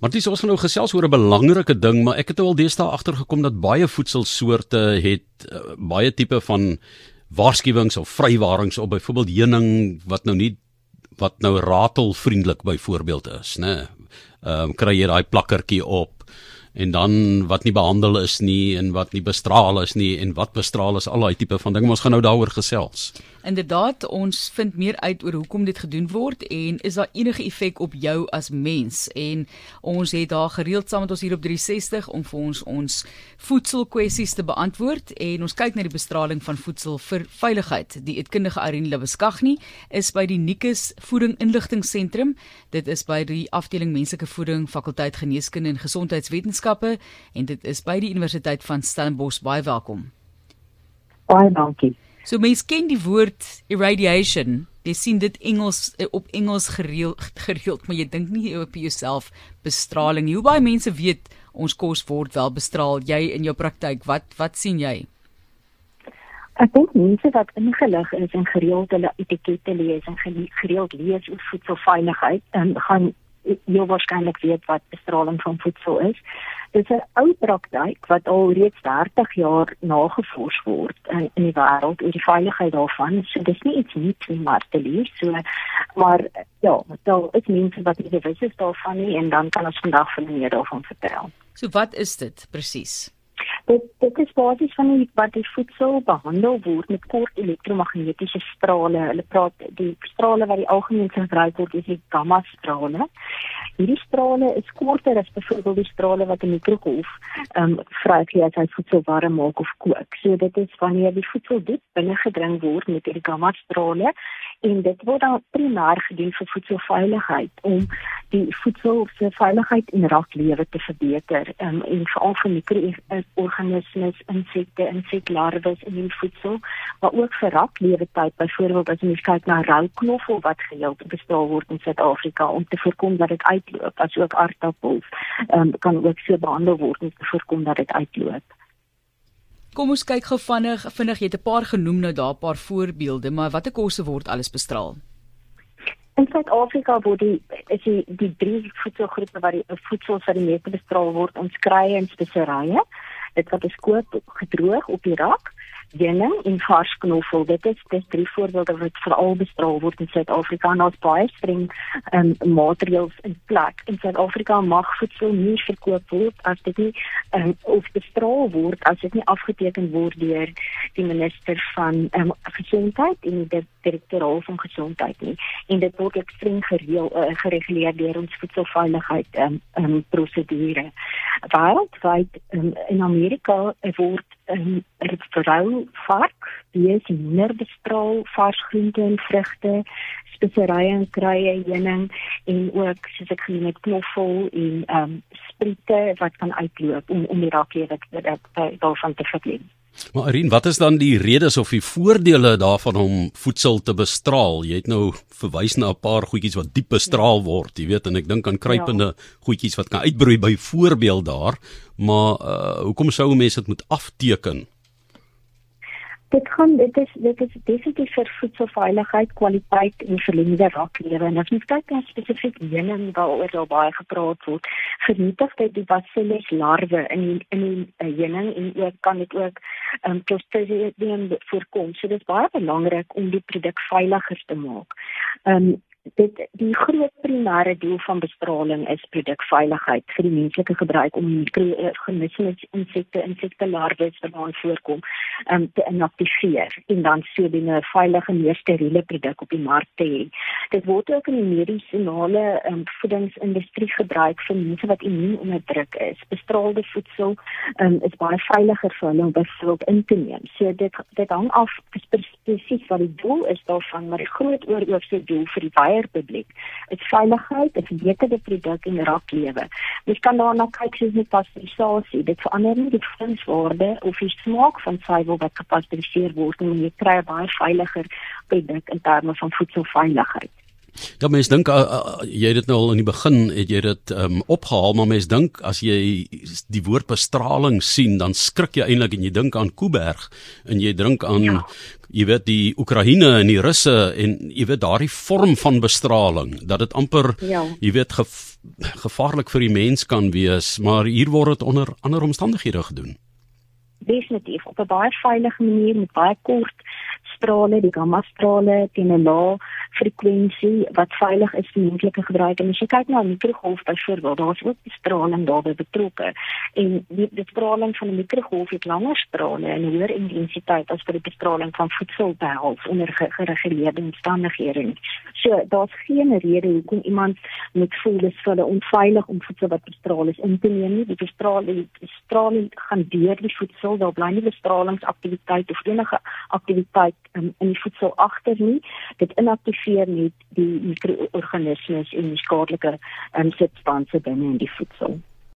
Maar dis ons gaan nou gesels oor 'n belangrike ding, maar ek het nou al deesdae agtergekom dat baie voedselsoorte het uh, baie tipe van waarskuwings of vrywarings op byvoorbeeld heuning wat nou nie wat nou ratelvriendelik byvoorbeeld is, né? Ehm um, kry jy daai plakkertjie op en dan wat nie behandel is nie en wat nie bestraal is nie en wat bestraal is al daai tipe van ding. Ons gaan nou daaroor gesels. Inderdaad, ons vind meer uit oor hoekom dit gedoen word en is daar enige effek op jou as mens? En ons het daar gereeld saam met ons hier op 360 om vir ons ons voedselkwessies te beantwoord en ons kyk na die bestraling van voedsel vir veiligheid. Die eetkundige Irene Lebeskagni is by die Nikus Voeding Inligtingseentrum. Dit is by die afdeling menslike voeding, fakulteit geneeskunde en gesondheidswetenskappe en dit is by die Universiteit van Stellenbosch. Baie welkom. Baie dankie. So mense ken die woord irradiation. Jy sien dit Engels eh, op Engels gereeld gereeld, maar jy dink nie op jouself bestraling nie. Hoe baie mense weet ons kos word wel bestraal? Jy in jou praktyk, wat wat sien jy? Ek dink mense wat ingelig is en gereeld hulle etikette lees en gereeld lees oor voedselveiligheid, dan gaan jy waarskynlik weet wat bestraling van voedsel is. Dit is 'n ou praktyk wat al reeds 30 jaar nagevors word in, in die wêreld oor die veiligheid daarvan. So dis nie iets nuuts nie, maar te lees. So maar ja, daar is mense wat nie bewus is daarvan nie en dan kan ons vandag vir meer daarvan vertel. So wat is dit presies? Dit dit is basies van die wat die voedsel behandel word met kort elektromagnetiese strale. Hulle praat die strale wat die algemeen gebruik word is die gamma strale. Hierdie strale is korter as byvoorbeeld die strale wat 'n mikrogolf ehm um, vrygee as hy voedsel warm maak of kook. So dit is wanneer die voedsel diep binne gedring word met hierdie gamma strale en dit word dan primêr gedoen vir voedselveiligheid om die voedsel se veiligheid en raklewe te verbeter um, en veral vir mikroorganismes, insekte, inseklarwes in die voedsel, maar ook vir raklewe tyd byvoorbeeld as jy kyk na rouknoffel wat gereeld bestraal word in Suid-Afrika om te voorkom dat dit uitloop, asook aardappels um, kan ook so behandel word om te voorkom dat dit uitloop. Kom ons kyk gou vinnig, vinnig jy het 'n paar genoem nou daar 'n paar voorbeelde, maar watter kosse word alles bestraal? In Suid-Afrika word die is die, die drie voedselgroepe wat die voedsel vir die meeste bestraal word, ons kry in speserye. Dit wat is koop gedroog op die rak heuning en vars knoffel. Dit is dis drie voorbeelde wat veral bestraal word in Suid-Afrika en ons baie streng um, maatreëls in plek. In Suid-Afrika mag voedsel nie verkoop word as dit nie um, of bestraal word as dit nie afgeteken word deur die minister van um, gesondheid en die direkteur van gesondheid nie. En dit word ekstrem gereël uh, gereguleer deur ons voedselveiligheid um, um, prosedure. Wêreldwyd um, in Amerika word 'n vrou vark, die is minder bestraal vars groente en vrugte, speserye en kruie, heuning en ook soos ek genoem het knoffel en ehm um, spriete wat kan uitloop om om die raklewe daarvan te verdien. Maar Arin, wat is dan die redes of die voordele daarvan om voedsel te bestraal? Jy het nou verwys na 'n paar goedjies wat diep bestraal word, jy weet, en ek dink aan kruipende ja. goedjies wat kan uitbroei byvoorbeeld daar, maar uh, hoekom sou mense dit moet afteken? Dit gaan dit is dit is definitief vir voedselveiligheid, kwaliteit en verlengde raklewe. En as ons kyk na spesifiek heuning waaroor daar baie gepraat word, vernietig dit die bacillus larwe in die, in die uh, heuning en ook kan dit ook ehm um, clostridium voorkom. So dit is baie belangrik om die produk veiliger te maak. Ehm um, dit die groot primêre doel van bestraling is produkveiligheid vir die menslike gebruik om mikroorganismes insekte insekte larwes wat daar voorkom um, te inaktiveer en dan so 'n veilige meer steriele produk op die mark te hê. Dit word ook in die medisinale um, voedingsindustrie gebruik vir mense wat immuunonderdruk is. Bestraalde voedsel um, is baie veiliger vir hulle om byvoorbeeld in te neem. So dit dit hang af presies wat die doel is daarvan, maar die groot oorhoofse doel vir die wyeer publiek. Dit veiligheid, dit verbeterde produk en raklewe. Jy kan daarna kyk soos met pasteurisasie. Dit verander nie die voedingswaarde of die smaak van suiwel wat gepasteuriseer word nie, jy kry 'n baie veiliger produk in terme van voedselveiligheid. Ja, mens dink uh, uh, jy het dit nou al in die begin het jy dit um, opgehaal, maar mens dink as jy die woord bestraling sien, dan skrik jy eintlik en jy dink aan Kuiberg en jy dink aan ja. jy weet die Oekraïne en die Russe en jy weet daardie vorm van bestraling dat dit amper ja. jy weet gef, gevaarlik vir die mens kan wees, maar hier word dit onder ander omstandighede gedoen. Definitief op 'n baie veilige manier met baie kort strale, die gamma strale teen 'n lae frekwensie wat veilig is vir menslike gebruik. En as jy kyk na 'n mikrogolf byvoorbeeld, daar's ook die straling daarbey betrokke. En die, die straling van 'n mikrogolf het langer strale en hoër intensiteit as vir die bestraling van voedsel behels onder gereguleerde omstandighede. So daar's geen rede hoekom iemand moet voel dis vir hulle onveilig om voedsel wat bestraal is in te neem nie. Die bestraling die straling gaan deur die voedsel, daar bly nie bestralingsaktiwiteit of enige aktiwiteit um, in die voedsel agter nie. Dit inaktief aktiveer net die mikroorganismes en die skadelike um, substansies binne in die voedsel.